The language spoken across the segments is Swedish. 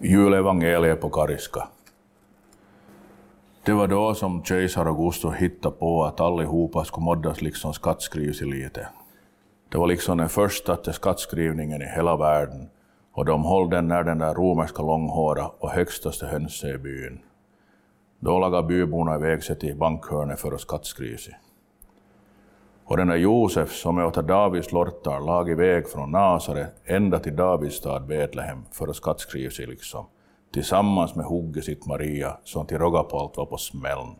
Julevangeliet på kariska. Det var då som kejsar Augustus hittade på att allihopa skulle moddas liksom skattskrivs i lite. Det var liksom den första till skattskrivningen i hela världen och de höll den när den där romerska långhåra och högstaste hönset i byn. Då lagade byborna iväg sig till bankhörnet för att skattskriva sig. Och den där Josef, som är Davids lortar, lag iväg från Nasaret ända till Davids stad Betlehem för att skattskriva sig liksom, tillsammans med hugge sitt Maria, som till råga på allt var på smällen.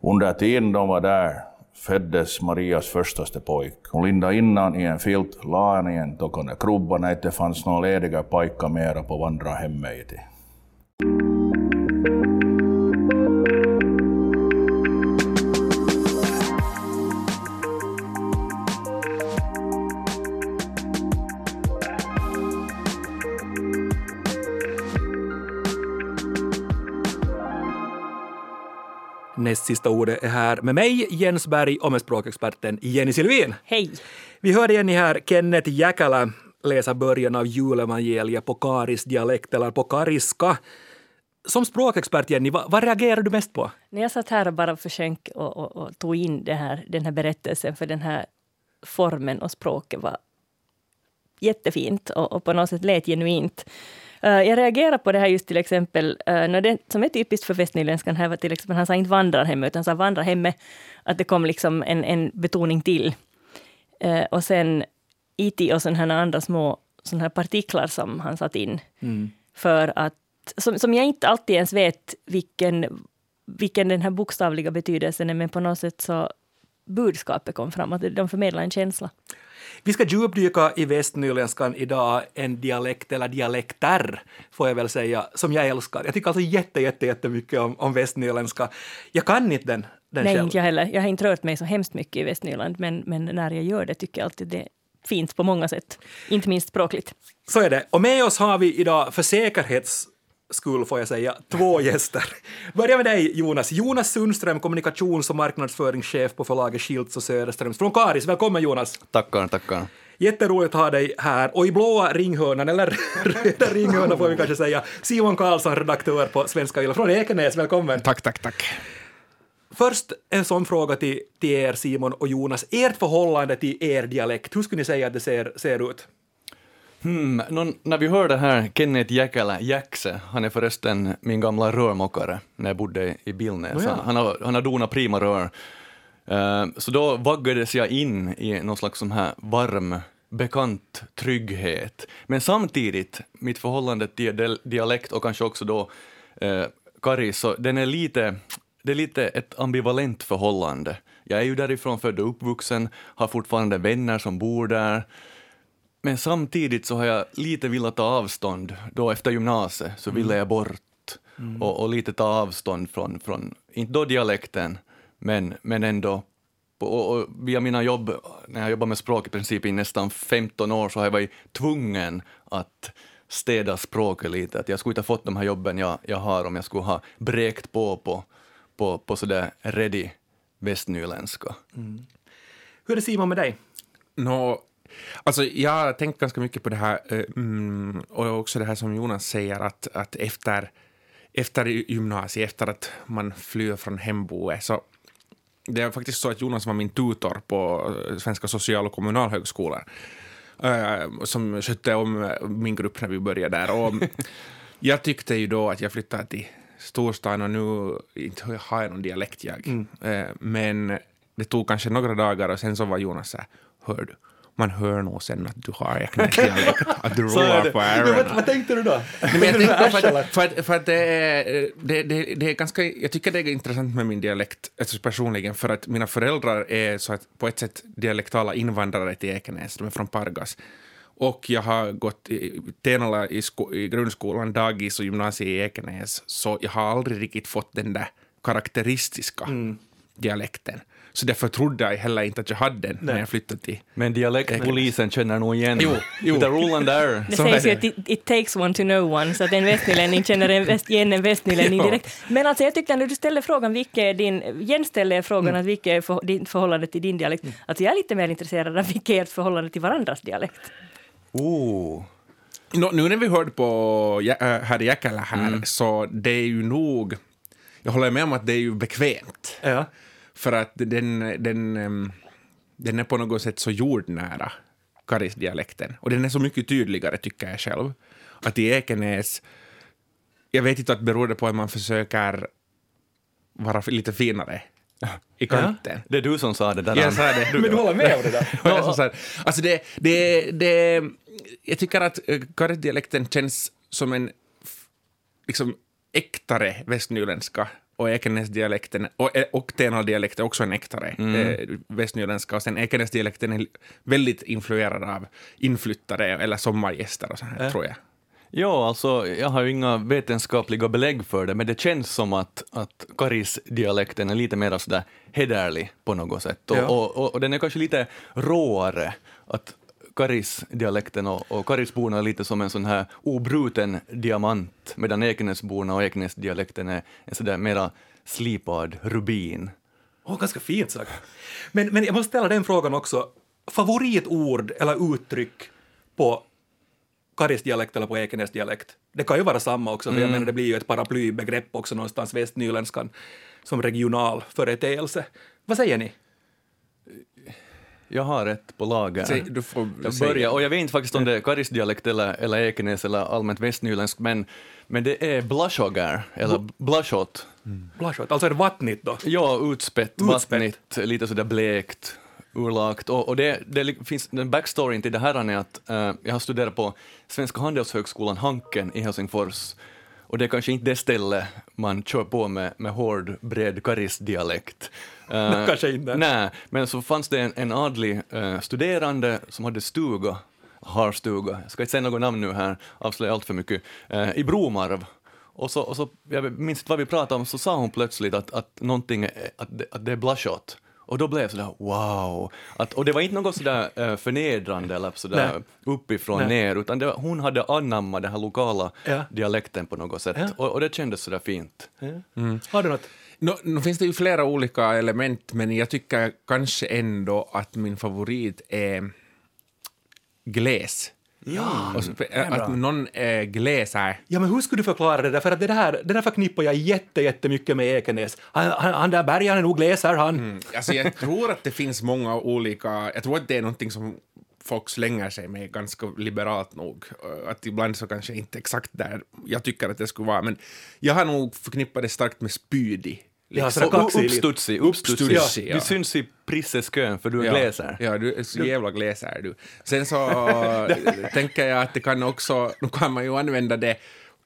Under tiden de var där föddes Marias förstaste pojk. Hon lindade innan i en filt, la han i en tokone krubba när det inte fanns några lediga pojkar mera på vandra Näst sista ordet är här med mig, Jens Berg, och med språkexperten Jenny Silvin. Hej! Vi hörde Jenny här Kenneth Jäkälä läsa början av julevangeliet på karis dialekt eller på kariska. Som språkexpert, Jenny, vad, vad reagerar du mest på? När jag satt här och bara försökte och, och, och tog in här, den här berättelsen för den här formen och språket var jättefint och, och på något sätt lät genuint. Uh, jag reagerar på det här just till exempel, uh, det som är typiskt för västnyländskan här var till exempel, han sa inte vandrarhemme, utan han sa vandrarhemme, att det kom liksom en, en betoning till. Uh, och sen IT och sådana andra små såna här partiklar som han satt in. Mm. För att, som, som jag inte alltid ens vet vilken, vilken den här bokstavliga betydelsen är, men på något sätt så budskapet kom fram, att de förmedlar en känsla. Vi ska djupdyka i västnyländskan idag, en dialekt eller dialekter får jag väl säga, som jag älskar. Jag tycker alltså jätte, jätte, jättemycket om, om västnyländska. Jag kan inte den, den Nej, själv. inte jag heller. Jag har inte rört mig så hemskt mycket i Västnyland, men, men när jag gör det tycker jag alltid det fint på många sätt, inte minst språkligt. Så är det. Och med oss har vi idag för säkerhets skull får jag säga, två gäster. Börja med dig Jonas. Jonas Sundström, kommunikations och marknadsföringschef på förlaget Schilds och Söderströms från Karis. Välkommen Jonas! Tackar, tackar. Jätteroligt att ha dig här. Och i blåa ringhörnan, eller röda ringhörnan får vi kanske säga, Simon Karlsson, redaktör på Svenska Yle från Ekenäs. Välkommen! Tack, tack, tack. Först en sån fråga till, till er Simon och Jonas. Ert förhållande till er dialekt, hur skulle ni säga att det ser, ser ut? Hmm, någon, när vi hörde här Kenneth Jäkälä, Jäkse, han är förresten min gamla rörmokare när jag bodde i Billnäs. Oh ja. Han har, han har donat prima rör. Uh, så då vaggades jag in i någon slags sån här varm, bekant trygghet. Men samtidigt, mitt förhållande till dialekt och kanske också då uh, Kari, så den är lite, det är lite ett ambivalent förhållande. Jag är ju därifrån född och uppvuxen, har fortfarande vänner som bor där. Men samtidigt så har jag lite velat ta avstånd. Då efter gymnasiet så ville mm. jag bort mm. och, och, lite ta avstånd från, från inte då dialekten, men, men ändå och, och via mina jobb, när jag jobbar med språk i princip i nästan 15 år, så har jag varit tvungen att städa språket lite. Att jag skulle inte ha fått de här jobben jag, jag har om jag skulle ha bräkt på på, på, på sådär ready västnyländska. Mm. Hur är det Simon med dig? No, Alltså, jag har tänkt ganska mycket på det här, eh, mm, och också det här som Jonas säger, att, att efter, efter gymnasiet, efter att man flyr från hemboet, så det är faktiskt så att Jonas var min tutor på eh, Svenska social och kommunalhögskolan, uh, som skötte om min grupp när vi började där. Och jag tyckte ju då att jag flyttade till storstan och nu inte har jag någon dialekt jag. Mm. Men det tog kanske några dagar och sen så var Jonas så här, hör du, man hör nog sen att du har dialekt, att du rullar på öronen. Vad, vad tänkte du då? Nej, men jag för, att, för, att, för att det, är, det, det, det, är ganska, jag tycker det är intressant med min dialekt, alltså personligen, för att mina föräldrar är så att på ett sätt dialektala invandrare till Ekenäs, de är från Pargas. Och jag har gått i Tenala i, sko, i grundskolan, dagis och gymnasiet i Ekenäs, så jag har aldrig riktigt fått den där karaktäristiska mm. dialekten. Så därför trodde jag heller inte att jag hade den när jag flyttade till... Men dialektpolisen känner nog igen jo, jo. the rule there. Det sägs ju att it, it, takes one to know one, så att en västnylänning känner en väst, igen en västnylänning direkt. Men alltså jag tyckte när du ställde frågan, vilket är din... Jens ställde frågan mm. att vilket är för, din förhållande till din dialekt. Mm. Alltså jag är lite mer intresserad av vilket är ert förhållande till varandras dialekt. Oh. Nå, nu när vi hörde på äh, herr Jäkelä här, så det är ju nog... Jag håller med om att det är ju bekvämt. Ja. För att den, den, em, den är på något sätt så jordnära, Karisdialekten. Och den är så mycket tydligare, tycker jag själv. Att i Ekenäs... Jag vet inte att det beror på att man försöker vara lite finare i kanten. Det är du som sa det där. Jag sa det. Men du håller med om det där? Ja, så här, alltså det, det, det, jag tycker att eh, Karisdialekten känns som en liksom, äktare västnyländska och Ekenäsdialekten och, eh, och Tenaldialekten är också en äktare eh, västnyländska och sen Ekenäsdialekten är väldigt influerad av inflyttare eller sommargäster och så här, tror jag. Ja, alltså jag har ju inga vetenskapliga belägg för det, men det känns som att, att Karis-dialekten är lite mer sådär hederlig på något sätt. Och, Ja. och, och, och den är kanske lite råare. Att Karis-dialekten och, och Karisborna är lite som en sån här obruten diamant, medan Ekenäsborna och Ekenäsdialekten är en sådär mera slipad rubin. Åh, ganska fint sagt. Men, men jag måste ställa den frågan också. Favoritord eller uttryck på karisdialekt eller på ekenäsdialekt? Det kan ju vara samma också, för jag menar det blir ju ett paraplybegrepp också någonstans västnyländskan som regional företeelse. Vad säger ni? Jag har ett på lager. Säg, du får Jag börjar, och jag vet inte faktiskt om det är karisdialekt eller, eller Ekenäs eller allmänt västnyländsk, men, men det är blashogar, eller blashot. Blashot, alltså är det vattnigt då? Ja, utspätt, Utspätt. vattnigt, lite sådär blekt, urlagt. Och, och det, det finns, den backstoryn till det här är att eh, jag har studerat på Svenska Handelshögskolan Hanken i Helsingfors. Och det är kanske inte det ställe man kör på med, med hård, bred karisdialekt. Uh, kanske inte. Nej, men så fanns det en, en adlig eh, studerande som hade stuga, har stuga, jag ska inte säga något namn nu här, avslöja allt för mycket, eh, i Bromarv. Och så, och så, jag minns inte vad vi pratade om, så sa hon plötsligt att, att någonting, att att det är blushot. Och då blev jag sådär wow. Att, och det var inte något sådär eh, förnedrande eller sådär Nej. uppifrån Nej. ner, utan det, var- hon hade anammat den här lokala Ja. dialekten på något sätt. Ja. Och, och det kändes sådär fint. Har du något? Nå, nu finns det ju flera olika element, men jag tycker kanske ändå att min favorit är gles. Ja, och så, att någon är gläsare. Ja, men hur skulle du förklara det där? För att det där, det där förknippar jag jätte, jättemycket med Ekenäs. Han, han, han där bergaren är nog läser han. Alltså jag tror att det finns många olika, jag tror att det är någonting som folk slänger sig med ganska liberalt nog. Uh, Att ibland så kanske inte exakt där jag tycker att det skulle vara, men jag har nog förknippat det starkt med spydig. Ja, Och kaxig. uppstudsig, uppstudsig. Uppstudsig, ja. Du syns i Prisses-kön för du är Ja, gläser. Ja, du är så jävla gläsare du. Sen så tänker jag att det kan också, nu kan man ju använda det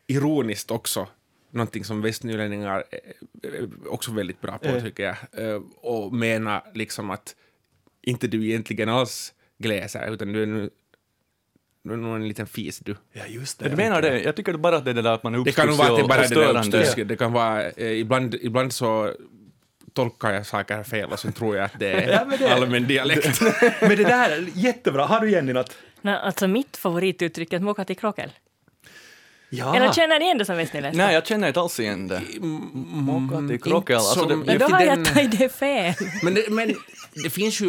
ironiskt också, någonting som västnylänningar är är också väldigt bra på tycker jag, Eh, och mena liksom att inte du egentligen alls gläser, utan du är nu, du är nog en liten fis du. Ja, just Du menar det? Jag tycker bara att det är det där att man är Det kan nog vara att det bara är det där. Det kan vara, eh, ibland, ibland så tolkar jag saker fel och sen tror jag att det Ja, men det- är allmän dialekt. Men det där är jättebra. Har du Jenny något? Nej, alltså mitt favorituttryck är att moka till krockel. Ja. Eller känner ni igen det som västnyländska? Nej, jag känner inte alls igen det. Mocka till krockel. Alltså, det, Men Ja, då har jag tagit det fel. Men det, men det finns ju...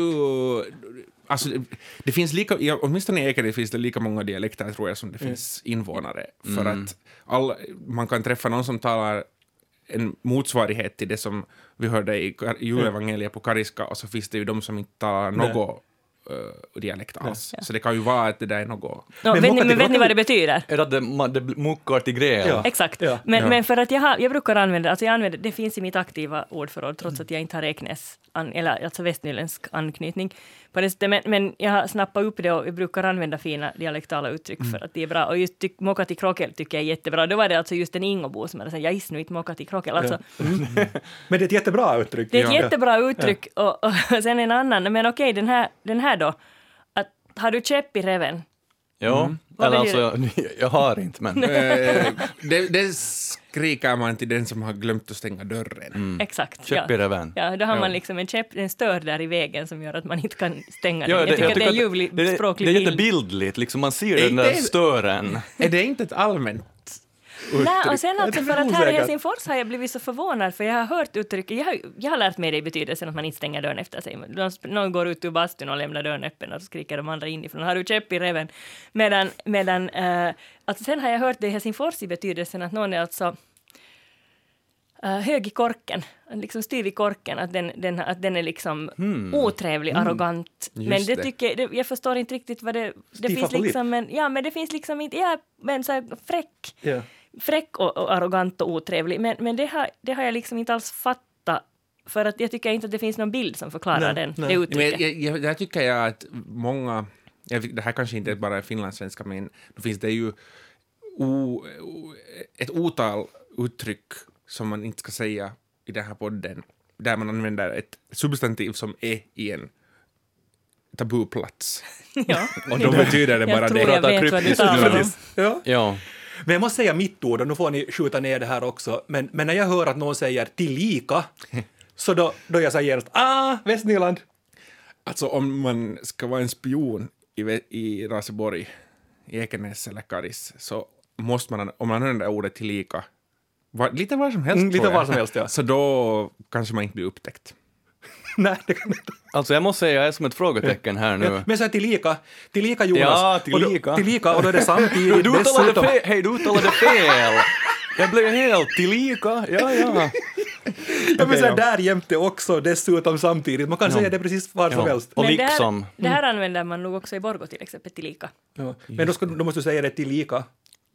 Alltså, det, det finns lika, ja, åtminstone i Ekerö finns det lika många dialekter tror jag som det finns invånare. För att all, man kan träffa någon som talar en motsvarighet till det som vi hörde i julevangeliet på kariska och så finns det ju de som inte talar något uh, dialekt alls. Så det kan ju vara att det där är något... Nå, Men vet, ni, men vet ni vad det betyder? är det att det, man, det muckar till gräl? Ja. Exakt. Ja. Men, Ja. men för att jag, har, jag brukar använda, alltså jag använder, det finns i mitt aktiva ordförråd trots att jag inte har Eknäs, an, eller alltså västnyländsk anknytning. På det sättet, men, men jag har snappat upp det och jag brukar använda fina dialektala uttryck för att det är bra. Och just tyck, mocka till krockel tycker jag är jättebra. Då var det alltså just en Ingobo som hade sagt, jag isnu inte mocka till krockel. Alltså, Men det är ett jättebra uttryck. det är ett Ja. jättebra uttryck. Och, och sen en annan, men okej, den, här, den här då. Att, har du käpp i reven? Ja, Vad eller alltså, jag har inte, men... Eh, det, det skriker man till den som har glömt att stänga dörren. Exakt. Käpp i reven. Ja, då har Ja. man liksom en käpp, en stör där i vägen som gör att man inte kan stänga Ja, den. Jag tycker att det är ljuvlig det, språklig det är bild. jättebildligt, liksom man ser Är den där det- stören. Är det inte ett allmänt Nej, och sen alltså för att här i. Helsingfors har jag blivit så förvånad för jag har hört uttrycket, jag har, jag har lärt mig det i betydelsen att man inte stänger dörren efter sig. Någon, går ut ur bastun och lämnar dörren öppen och så skriker de andra inifrån, har du käpp i reven? Medan, medan uh, alltså sen har jag hört det i Helsingfors i betydelsen att någon är alltså uh, hög i korken, liksom styv i korken, att den, den, att den är liksom otrevlig, arrogant. Men Just det det. tycker det, jag förstår inte riktigt vad det... Det finns liksom en, ja, men det finns liksom inte, ja, men så här fräck Ja. Fräck och, och arrogant och otrevlig, men, men det, har, det har jag liksom inte alls fattat, för att jag tycker inte att det finns någon bild som förklarar Nej, den, nej. det Men uttrycket. jag, jag, där tycker jag att många, jag, det här kanske inte är bara finlandssvenska, men då finns det ju o, o, ett otal uttryck som man inte ska säga i den här podden, där man använder ett substantiv som är i en tabuplats. ja. Och då betyder det Jag bara tror det. jag Pratar vet vad du talar om. Ja. Ja. Men jag måste säga mitt ord, och nu får ni skjuta ner det här också, men, men när jag hör att någon säger tillika, så då, då jag säger genast ah, Västnyland. Alltså om man ska vara en spion i, i Raseborg, i Ekenäs eller Karis, så måste man, om man använder ordet tillika, var, lite var som helst Mm, lite var som helst, ja. Så då kanske man inte blir upptäckt. Nej, det kan inte. Alltså jag måste säga, jag är som ett frågetecken här nu. Men så här tillika, tillika Jonas. Ja, Och då- tillika. tillika, och då är det samtidigt Du dessutom- fel! Hej, du uttalade fel! Jag blev helt tillika. Ja, ja. Ja, men så här, ja. där jämte också dessutom samtidigt. Man kan säga det precis var som ja. helst. Och Men det liksom. här, det här använder man nog också i Borgå till exempel, tillika. Ja. Men då, ska, då måste du säga det tillika.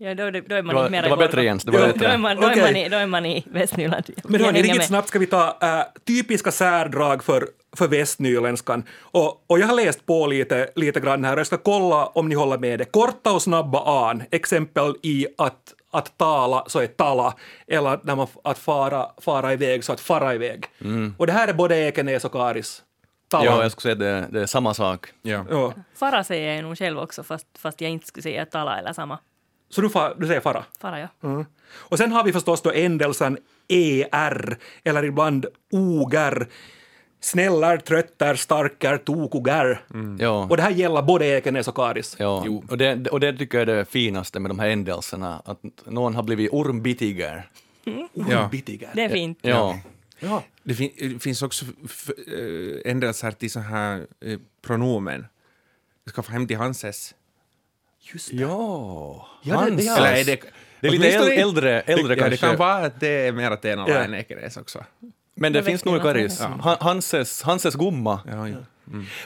Ja, då, är det- då är man Det var- inte mer det var bättre, Jens, det var då, bättre. Då är man, då är Okej. man, i, då är man i Västnyland. Men hörni, riktigt med. snabbt ska vi ta äh, typiska särdrag för, för västnyländskan. Och, och jag har läst på lite, lite grann här och jag ska kolla om ni håller med det. Korta och snabba an, exempel i att, att tala så är tala, eller när man, att fara, fara iväg så att fara iväg. Och det här är både Ekenäs och Karis. Tala. Ja, jag skulle säga det, det är samma sak. Ja. Ja. Fara säger jag nog själv också, fast, fast jag inte skulle säga tala eller samma. Så du, far, du säger fara? Fara, ja. Mm. Och sen har vi förstås då ändelsen er, eller ibland oger. Snällar, tröttar, starkar, tokogar. Ja. Och det här gäller både Ekenäs och Karis. Ja, och det, och det tycker jag är det finaste med de här ändelserna, att någon har blivit ormbitiger. Ja. Ormbitiger. Det är fint. Ja. Ja. Det, fin, det finns också äh, ändelser till så här äh, pronomen. Jag ska få hem till Hanses. Just det. Ja, Ja, det- det. Eller är det, Det är lite äldre- äldre det, ja, det kanske. kan vara att det är mer att det är någon Ja. än Ekenäs också. Men det Jag finns nog Karis. det Hanses, Hanses gumma. Ja, ja.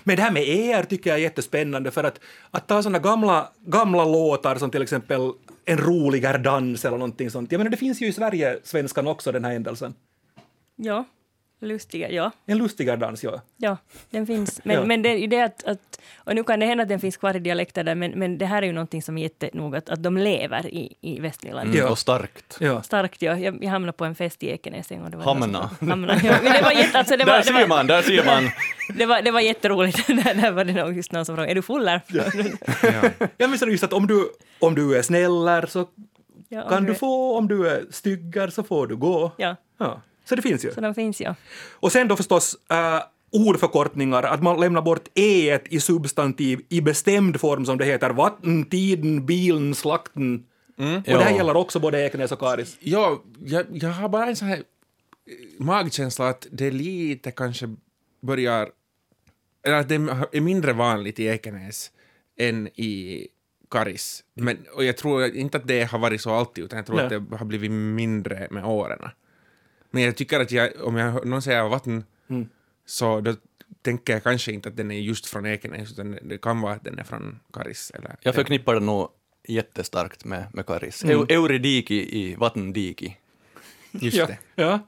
Men det här med er tycker jag är jättespännande för att, att ta sådana gamla, gamla låtar som till exempel En roligare dans eller någonting sånt. Jag menar det finns ju i Sverige, svenskan också, den här ändelsen. Ja, lustiga, ja. En lustigare dans, ja. Ja, den finns. Men, Ja. men det är det att, att, och nu kan det hända att den finns kvar i dialekter där, men, men det här är ju någonting som är jättenoga, att, att de lever i, i Västnyland. Mm, Ja. Och starkt. ja. Starkt, ja. Jag, jag hamnade på en fest i Ekenäs en gång. Det var Hamna. någon som- Hamna. Ja, men det var jätte, alltså, det var, Där det ser var, man, där ser man. det var, det var jätteroligt. där, där var det nog just någon som frågade, är du full där? Ja. Ja. Jag minns just att om du, om du är snällare så Ja, om kan du är- få, om du är styggare så får du gå. Ja, Ja. Så det finns ju. så de finns ja. Och sen då förstås äh, ordförkortningar, att man lämnar bort e i substantiv i bestämd form som det heter vatten, tiden, bilen, slakten. Och det här Ja. gäller också både Ekenäs och Karis. Ja, jag, jag har bara en sån här eh, magkänsla att det lite kanske börjar... Eller att det är mindre vanligt i Ekenäs än i Karis. Men, och jag tror inte att det har varit så alltid, utan jag tror Nej. att det har blivit mindre med åren. Men jag tycker att jag, om jag någon säger vatten, så då tänker jag kanske inte att den är just från Ekenäs, utan det kan vara att den är från Karis. Eller, Jag förknippar det nog jättestarkt med, med Karis. Mm. Euridiki i vattendiki. Just ja. det. Ja.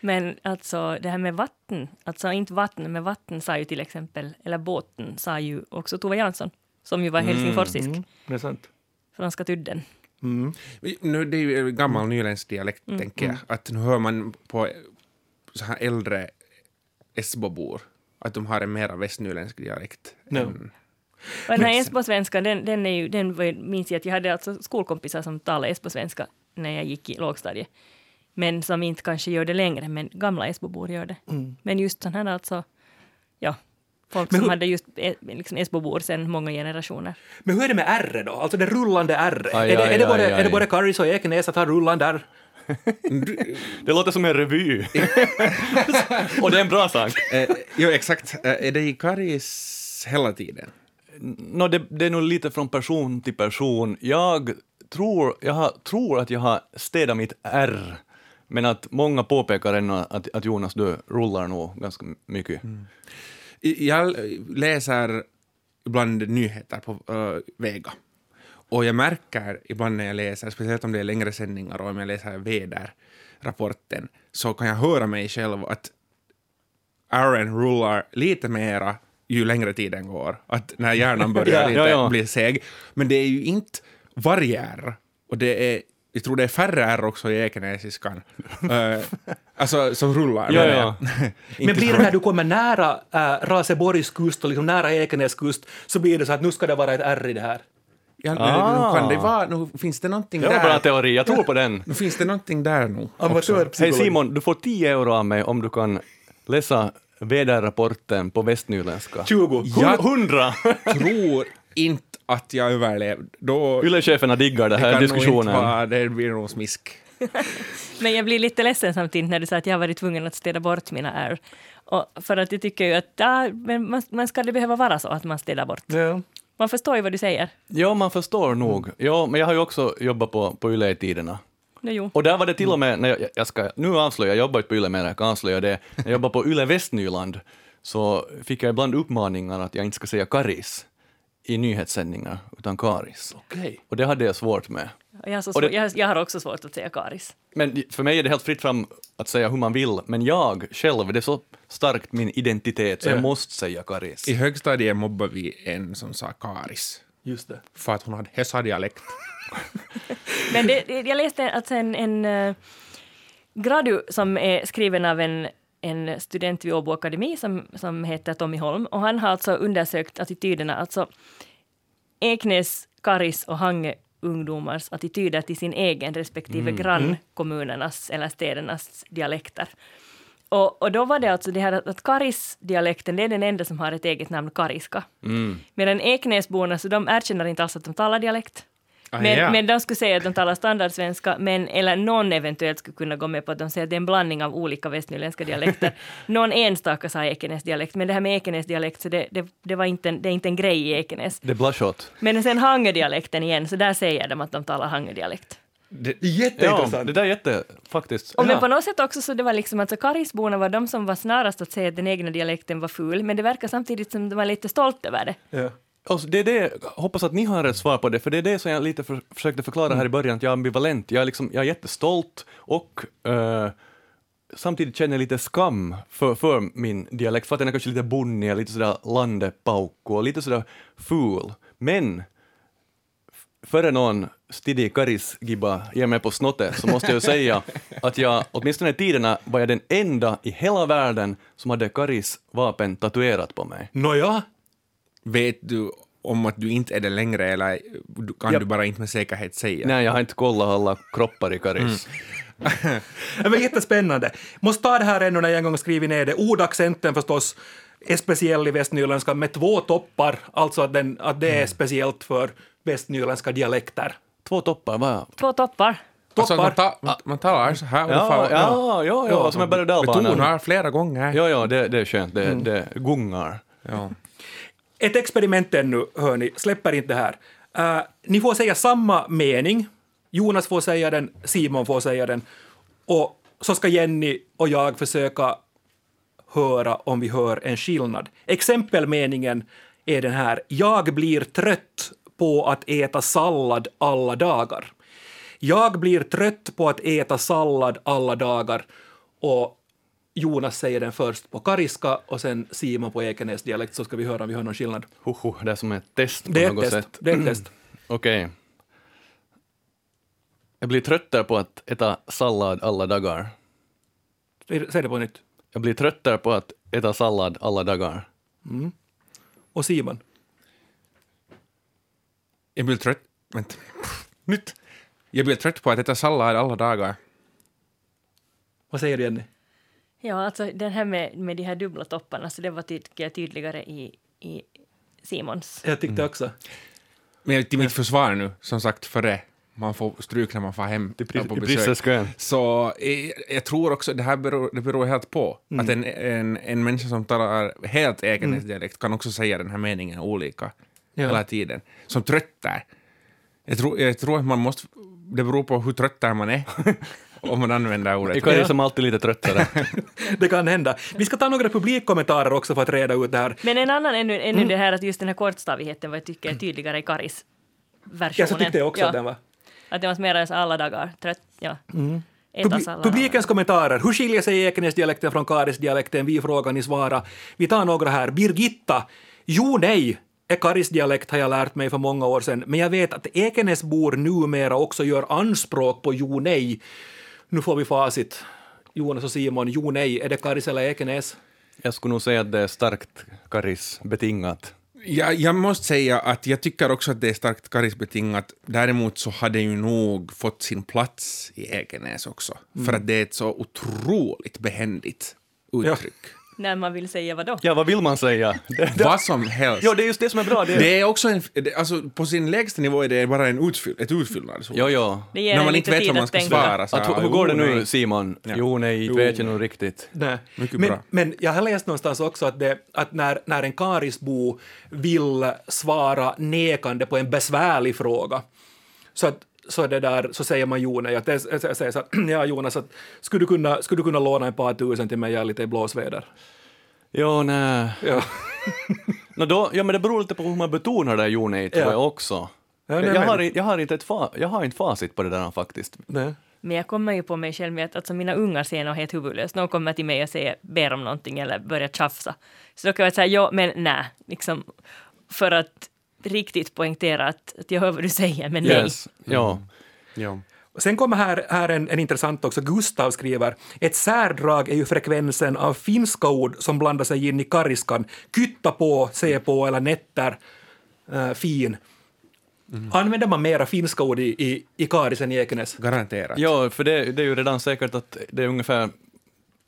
Men alltså det här med vatten, alltså inte vatten, men vatten sa ju till exempel, eller båten sa ju också Tove Jansson, som ju var helsingforsisk, Mm, det är sant. Tudden. Nu, det är ju gammal nyländsk dialekt, tänker jag. Att nu hör man på så här äldre Esbobor att de har en mera västnyländsk dialekt. No. än- Och den här Esbo-svenskan, den, den, är ju, den minns jag att jag hade alltså skolkompisar som talade Esbo-svenska när jag gick i lågstadiet. Men som inte kanske gör det längre, men gamla Esbobor gör det. Men just sån här alltså, folk Men som hur- hade just eh, liksom Esbobor sedan många generationer. Men hur är det med R då? Alltså det rullande R. Aj, är, det, aj, är, det både, aj, är det både Karis och Ekenäs att ha rullande R? Det låter som en revy. och det är en bra sak. Eh, jo, exakt. Eh, är det i Karis hela tiden? No, det, det är nog lite från person till person. Jag tror, jag har, tror att jag har städat mitt R, men att många påpekar ännu att, att Jonas, du rullar nog ganska mycket. I- Jag läser ibland nyheter på uh, Vega. Och jag märker ibland när jag läser, speciellt om det är längre sändningar och om jag läser väderrapporten, så kan jag höra mig själv att Aaron rullar lite mera ju längre tiden går. Att när hjärnan börjar Ja, lite ja, ja. bli seg. Men det är ju inte varje R. Och det är, jag tror det är färre R också i ekenäsiskan. uh, alltså som rullar. Ja, ja. jag. Men blir det när du kommer nära äh, Raseborgs kust och liksom nära Ekenäs kust så blir det så att nu ska det vara ett R i det här. Ja, Ah. nu kan det vara, nu finns det någonting Det var där. bra teori, jag tror på den. Nu finns det någonting där. Amatörpsykologi. Hej Simon, du får 10 euro av mig om du kan läsa väderrapporten på västnyländska. 20. Ja. 100! tror inte att jag överlevde. Då Yle-cheferna diggar den det här kan nog inte diskussionen. vara, det blir nog smisk. Men jag blir lite ledsen samtidigt när du sa att jag har varit tvungen att städa bort mina R. Och för att jag tycker ju att ja, men man, man ska det behöva vara så att man städar bort. Ja. Man förstår ju vad du säger. Ja, man förstår nog. Ja, men jag har ju också jobbat på, på Yle i tiderna. Jo. Och där var det till och med, när jag, jag ska nu avslöja, jag jobbar inte på Yle mer, jag kan avslöja det, när jag jobbade på Yle Västnyland så fick jag ibland uppmaningar att jag inte ska säga Karis i nyhetssändningar, utan Karis. Okej. Och det hade jag svårt med. Jag har, så Och det- jag, jag har också svårt att säga Karis. Men för mig är det helt fritt fram att säga hur man vill, men jag själv, det är så starkt min identitet, så jag Ja. måste säga Karis. I högstadiet mobbade vi en som sa Karis, Just det. för att hon hade Hesa-dialekt. Men det, jag läste alltså en, en uh, gradu som är skriven av en, en student vid Åbo Akademi som, som heter Tommy Holm och han har alltså undersökt attityderna, alltså Eknäs, Karis och Hange ungdomars attityder till sin egen respektive grannkommunernas eller städernas dialekter. Och, och då var det alltså det här att, att Karis-dialekten, det är den enda som har ett eget namn, kariska. Medan Eknäsborna, så de erkänner inte alls att de talar dialekt. Ah, Men, ja. men de skulle säga att de talar standardsvenska, men, eller någon eventuellt skulle kunna gå med på att de säger att det är en blandning av olika västnyländska dialekter. någon enstaka sa Ekenäs-dialekt, men det här med Ekenäs-dialekt, så det, det, det, var inte en, det är inte en grej i Ekenäs. Det är blushot. Men sen Hangö-dialekten igen, så där säger de att de talar Hangö-dialekt. Det, Ja, Jätteintressant. det där är jätte, faktiskt. Och men ja. på något sätt också så det var liksom att så Karisborna var de som var snarast att säga att den egna dialekten var ful, men det verkar samtidigt som de var lite stolt över det. Ja. Och det är det, hoppas att ni har ett svar på det, för det är det som jag lite för, försökte förklara här i början, att jag är ambivalent. Jag är, liksom, jag är jättestolt och eh, samtidigt känner jag lite skam för, för min dialekt, för att den är kanske lite bonnig, lite sådär landepaukku och lite sådär ful. Men före någon Stidi Karis-gibba ger mig på snottet så måste jag säga att jag, åtminstone i tiderna, var jag den enda i hela världen som hade Karis-vapen tatuerat på mig. Nåja, vet du om att du inte är det längre eller kan Ja. du bara inte med säkerhet säga? Nej, jag har inte kollat alla kroppar i Karis. det var jättespännande. Måste ta det här ännu när jag en gång skrivit ner det. Ordaccenten förstås är speciell i västnyländska med två toppar, alltså att, den, att det är speciellt för västnyländska dialekter. Två toppar, vad? Två toppar. Alltså, man, Toppar. ta, man, talar så här Ja, far- ja, ja, ja, som en berg och dalbana. betonar flera gånger. Ja, ja, det, det är skönt, det, det gungar. Ja. Ett experiment ännu, hörni, släpper inte det här. Uh, ni får säga samma mening. Jonas får säga den, Simon får säga den. Och så ska Jenny och jag försöka höra om vi hör en skillnad. Exempelmeningen är den här. Jag blir trött på att äta sallad alla dagar. Jag blir trött på att äta sallad alla dagar. Och Jonas säger den först på kariska och sen Simon på Ekenäs dialekt så ska vi höra om vi hör någon skillnad. Hoho, det är som ett test på Det är något test. sätt. Det är ett test. Okej. Jag blir tröttare på att äta sallad alla dagar. Säg det på nytt. Jag blir tröttare på att äta sallad alla dagar. Och Simon. Jag blir trött... Vänta. Nytt. Jag blir trött på att äta sallad alla dagar. Vad säger du Jenny? Ja, alltså den här med, med de här dubbla topparna, så det var tycker jag tydligare i, i Simons. Jag tyckte också. Men till mitt försvar nu, som sagt före man får stryk när man får hem Till pri- på i besök. Så eh, jag tror också det här beror, det beror helt på. Att en, en, en människa som talar helt Ekenäsdialekt kan också säga den här meningen olika Ja. hela tiden. Som tröttar. Jag tror, jag tror att man måste... Det beror på hur trött man är om man använder ordet. Jag är Ja. som alltid lite tröttare. Det kan hända. Vi ska ta några publikkommentarer också för att reda ut det här. Men en annan ännu, ännu Mm. det här att just den här kortstavigheten var jag tycker är tydligare i Karis versionen. Jag så tyckte jag också ja, att den var. Att det var mer så alla dagar, trött, ja. Mm. Publi- publikens kommentarer. Hur skiljer sig Ekenäsdialekten från Karisdialekten? Vi frågar, ni svarar. Vi tar några här. Birgitta. Jo, nej. är Karisdialekt har jag lärt mig för många år sedan, men jag vet att Ekenäsbor numera också gör anspråk på jo, nej. Nu får vi facit. Jonas och Simon, jo, nej. Är det Karis eller Ekenäs? Jag skulle nog säga att det är starkt karisbetingat. Jag, jag måste säga att jag tycker också att det är starkt karisbetingat. Däremot så har det ju nog fått sin plats i Ekenäs också. För att det är ett så otroligt behändigt uttryck. När man vill säga vad då? Ja, vad vill man säga? Vad som helst. ja, det är just det som är bra. Det, Det är också en, det, alltså på sin lägsta nivå är det bara en utfyll, ett ja. Det ger När man inte vet vad man ska tänka. svara. Så, Att, hur, går det "Jo, nu, nej." Simon? Ja. Jo, nej, Jo. vet jag nog riktigt. Nej. Mycket men, bra. men jag har läst någonstans också att, det, att när, när en karisbo vill svara nekande på en besvärlig fråga så, att, så, det där, så säger man jo nej. Att det, jag säger så att, ja Jonas, att, skulle, du kunna, skulle du kunna låna ett par tusen till mig? Jag är lite i blåsväder. Ja, nej. Ja. Nå då, ja, men det beror lite på hur man betonar det, jo, nej, tror Ja. jag också. Ja, nej, jag, men- har, jag, har inte ett fa, jag har inte facit på det där faktiskt. Nej. Men jag kommer ju på mig själv med att alltså mina ungar ser något helt huvudlöst. Någon kommer till mig och säger, ber om någonting eller börjar tjafsa. Så då kan jag säga ja, men nej. Liksom, för att riktigt poängtera att, att jag hör vad du säger, men nej. Yes. Ja. Ja. Sen kommer här, här en, en intressant också. Gustav skriver ett särdrag är ju frekvensen av finska ord som blandar sig in i kariskan. Kytta på, se på eller nätter, äh, fin. Använder man mera finska ord i, i, i karis än i Ekenäs? Garanterat. ja, för det, det är ju redan säkert att det är ungefär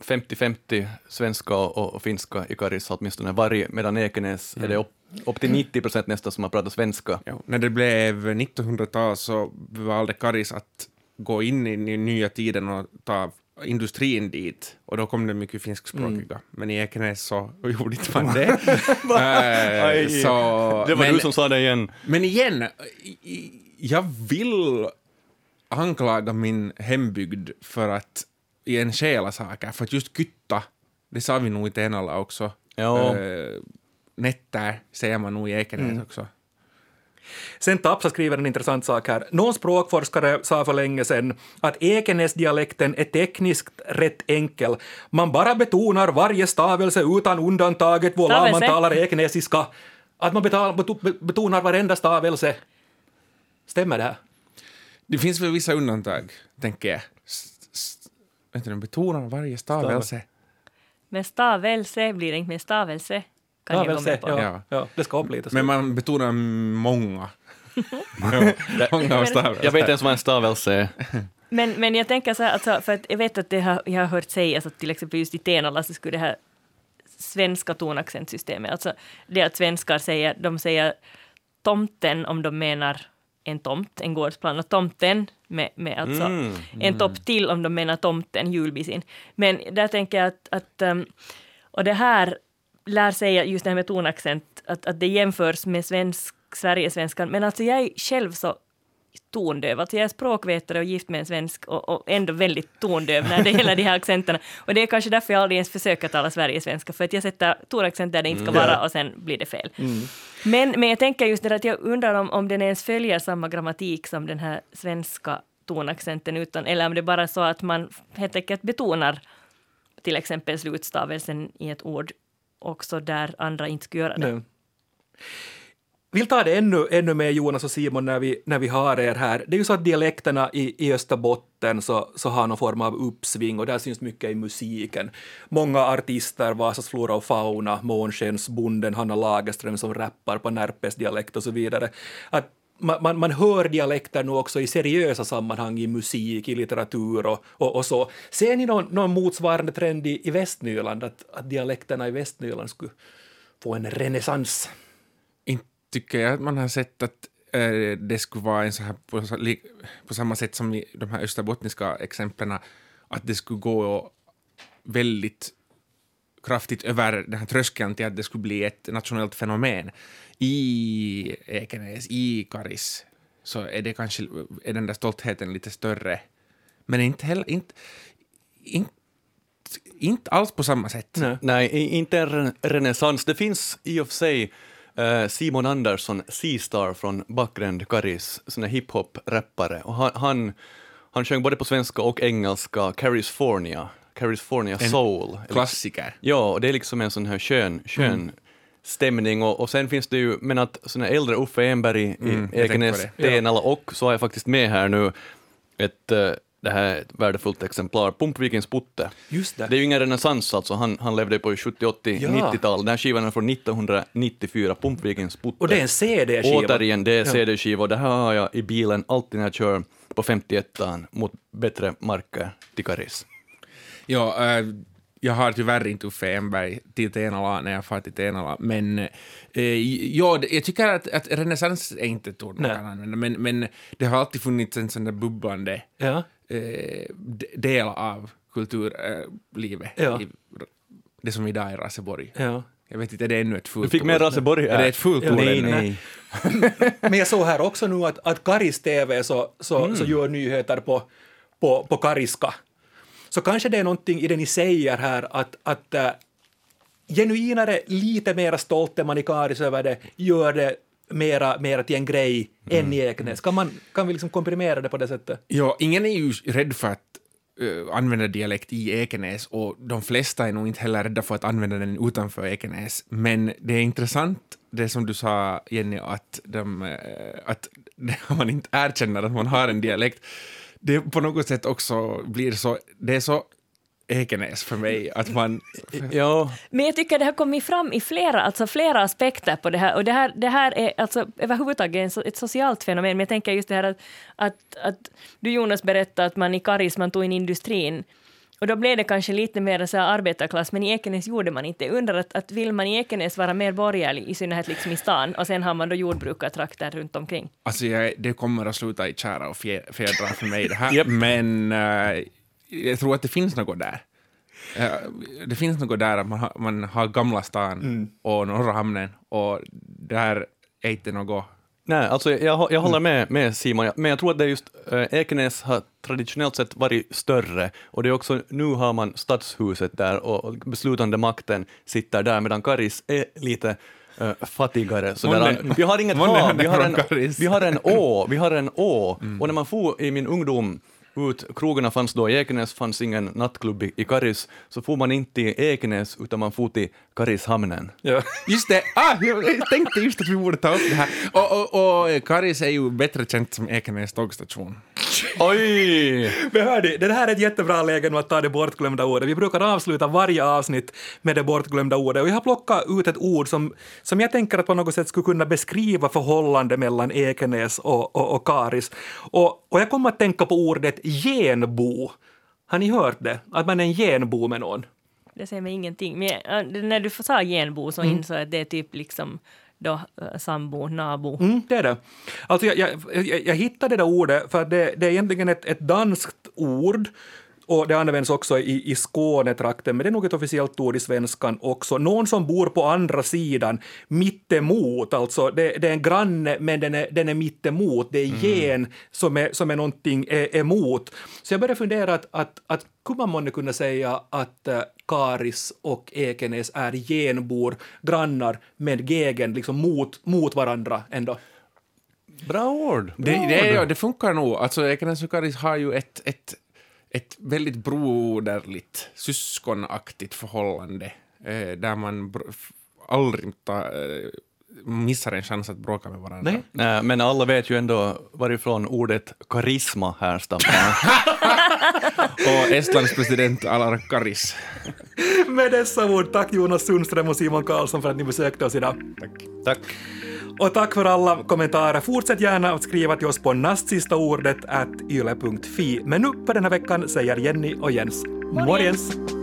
50-50 svenska och, och finska i Karis åtminstone varje, medan Ekenäs är det upp, upp till 90 procent nästan som har pratat svenska. Ja, när det blev 1900-tal så valde Karis att gå in i den nya tiden och ta industrin dit. Och då kom det mycket finskspråkiga. Men i Ekenäs så gjorde inte man det. Aj, så, det var men, du som sa det igen. men igen, jag vill anklaga min hembygd för att i en själa saker, för att just kytta, det sa vi nog i Tenala också. Ja. Eh, nätter säger man nog i Ekenäs också. Sen Tapsa skriver en intressant sak här. Någon språkforskare sa för länge sedan att Ekenäsdialekten är tekniskt rätt enkel. Man bara betonar varje stavelse utan undantaget voila man talar ekenäsiska. Att man betonar varenda stavelse. Stämmer det här? Det finns väl vissa undantag, tänker jag. Du, de betonar varje stavelse. Men stavelse blir det inte med stavelse. Kan jag gå med på. ja, Ja. ja. det ska upp lite. så. Men man betonar många. ja, många av stavelserna. Jag vet inte ens vad en stavelse är. Men, men jag tänker så här, alltså, för att jag vet att det har, jag har hört sägas att till exempel just i Tenala så skulle det här svenska tonaccentsystemet, alltså det att svenskar säger, de säger tomten om de menar en tomt, en gårdsplan, och tomten med, med alltså Mm. en topp till om de menar tomten, julbisin. Men där tänker jag att, att um, och det här lär säga just det här med tonaccent, att, att det jämförs med svensk, Sverigesvenskan, men alltså jag är själv så tondöv. Alltså jag är språkvetare och gift med en svensk och, och ändå väldigt tondöv när det gäller de här accenterna. Och det är kanske därför jag aldrig ens försöker tala Sverigesvenska, för att jag sätter tonaccent där det inte ska vara och sen blir det fel. Men, men jag tänker just det att jag undrar om, om den ens följer samma grammatik som den här svenska tonaccenten, utan, eller om det bara är så att man helt enkelt betonar till exempel slutstavelsen i ett ord också där andra inte skulle göra det. Nej. Vill ta det ännu, ännu mer Jonas och Simon när vi, när vi har er här. Det är ju så att dialekterna i, i Österbotten så, så har någon form av uppsving och där syns mycket i musiken. Många artister, Vasas flora och fauna, Månskensbonden, Hanna Lagerström som rappar på Närpes dialekt och så vidare. Att man, man, man hör dialekter nu också i seriösa sammanhang, i musik, i litteratur och, och, och så. Ser ni någon, någon motsvarande trend i, i Västnyland, att, att dialekterna i Västnyland skulle få en renässans? Inte tycker jag att man har sett att äh, det skulle vara en så här på, på samma sätt som i de här österbottniska exemplen, att det skulle gå väldigt kraftigt över den här tröskeln till att det skulle bli ett nationellt fenomen. I Ekenäs, i Karis, så är det kanske är den där stoltheten lite större. Men inte heller, inte, inte, inte alls på samma sätt. Nej. Nej, inte en ren- renässans. Det finns i och för sig eh, Simon Andersson, Seastar från Backgränd Karis, sån här hiphop-rappare. Och han, han, han sjöng både på svenska och engelska California, California En Soul. Klassiker. Ja, och det är liksom en sån här skön, skön Mm. stämning och, och sen finns det ju, men att sån här äldre Uffe Enberg i Mm, Ekenäs. Tenala och så har jag faktiskt med här nu ett, eh, det här är ett värdefullt exemplar, Pumpvikens Putte. Just det. Det är ju ingen renässans alltså, han, han levde på 70, 80, Ja. 90-tal. Den här skivan är från 1994, Pumpvikens Putte. Och det är en CD-skiva. Återigen, det är Ja. CD-skiva och det här har jag i bilen alltid när jag kör på 51 mot bättre marker till Karis. Ja, äh, jag har tyvärr inte Uffe Enberg till Tenala när jag far till Tenala, men äh, ja, jag tycker att, att renässans är inte ett ord man kan använda, men, men det har alltid funnits en sån där bubblande Ja. eh, del av kulturlivet, Ja. i det som idag är Raseborg. Ja. Jag vet inte, är det ännu ett fullt Du fick med? Raseborg Är det ett fullt Ja, ord Nej, nej. Men jag såg här också nu att, att Karis TV så, så, så gör nyheter på, på, på kariska. Så kanske det är någonting i det ni säger här att, att äh, genuinare, lite mera stolt är man i Karis över det, gör det mera, mera till en grej än i Ekenäs. Kan, man, kan vi liksom komprimera det på det sättet? Ja, ingen är ju rädd för att eh, använda dialekt i Ekenäs och de flesta är nog inte heller rädda för att använda den utanför Ekenäs. Men det är intressant det som du sa, Jenny, att, de, eh, att man inte erkänner att man har en dialekt. Det på något sätt också blir så, det är så Ekenäs för mig att man... Ja, Men jag tycker det har kommit fram i flera, alltså flera aspekter på det här. Och det här, det här är alltså överhuvudtaget ett socialt fenomen. Men jag tänker just det här att, att, att du Jonas berättade att man i Karis man tog in industrin. Och då blev det kanske lite mer så här arbetarklass, men i Ekenäs gjorde man inte. Jag undrar att, att vill man i Ekenäs vara mer borgerlig, i synnerhet liksom i stan, och sen har man då jordbrukartrakter runt omkring. Alltså jag, det kommer att sluta i kära och fjä- fjädrar för mig det här. Japp. Men eh, jag tror att det finns något där. Eh, det finns något där att man har, man har Gamla stan och Norra hamnen och där är inte något... nej, alltså jag, jag, håller med, med Simon, men jag tror att det är just äh, Ekenäs har traditionellt sett varit större och det är också, nu har man stadshuset där och, beslutande makten sitter där medan Karis är lite äh, fattigare. Så där, vi har inget hav, vi har, en, vi har en å, vi har en å. Och när man får i min ungdom ut, krogarna fanns då i Ekenäs, fanns ingen nattklubb i, i Karis, så får man inte till Ekenäs utan man får till Karishamnen. Ja. Just det! Ah, jag tänkte just att vi borde ta upp det här. Och, och, och Karis är ju bättre känt som Ekenäs tågstation. Oj! Men hörni, det här är ett jättebra läge nu att ta det bortglömda ordet. Vi brukar avsluta varje avsnitt med det bortglömda ordet och jag har plockat ut ett ord som, som jag tänker att på något sätt skulle kunna beskriva förhållandet mellan Ekenäs och, och, och Karis. Och, och jag kommer att tänka på ordet genbo. Har ni hört det? Att man är en genbo med någon? Det säger mig ingenting. Men äh, när du sa genbo så insåg jag att det är typ liksom då eh, sambo, nabo. Mm, det är det. Alltså jag, jag, jag, jag hittade det där ordet för det, det är egentligen ett, ett danskt ord och det används också i, i Skånetrakten, men det är nog ett officiellt ord i svenskan också. Någon som bor på andra sidan, mittemot, alltså det, det är en granne men den är, den är mittemot, det är gen som är, som är någonting är, emot. Så jag började fundera att, att, att kunde man månne kunna säga att uh, Karis och Ekenäs är genbor, grannar med gegen liksom mot, mot varandra ändå? Bra ord! Det, det, ja, det funkar nog. Alltså Ekenäs och Karis har ju ett, ett, ett väldigt broderligt, syskonaktigt förhållande eh, där man aldrig ta, eh, missar en chans att bråka med varandra. Nej. Nej, men alla vet ju ändå varifrån ordet karisma härstammar. Och Estlands president Alar Karis. Med dessa ord, tack Jonas Sundström och Simon Karlsson för att ni besökte oss idag. Tack. Och tack för alla kommentarer. Fortsätt gärna att skriva till oss på nastsistaordet at yle.fi. Men nu på den här veckan säger Jenny och Jens morgens.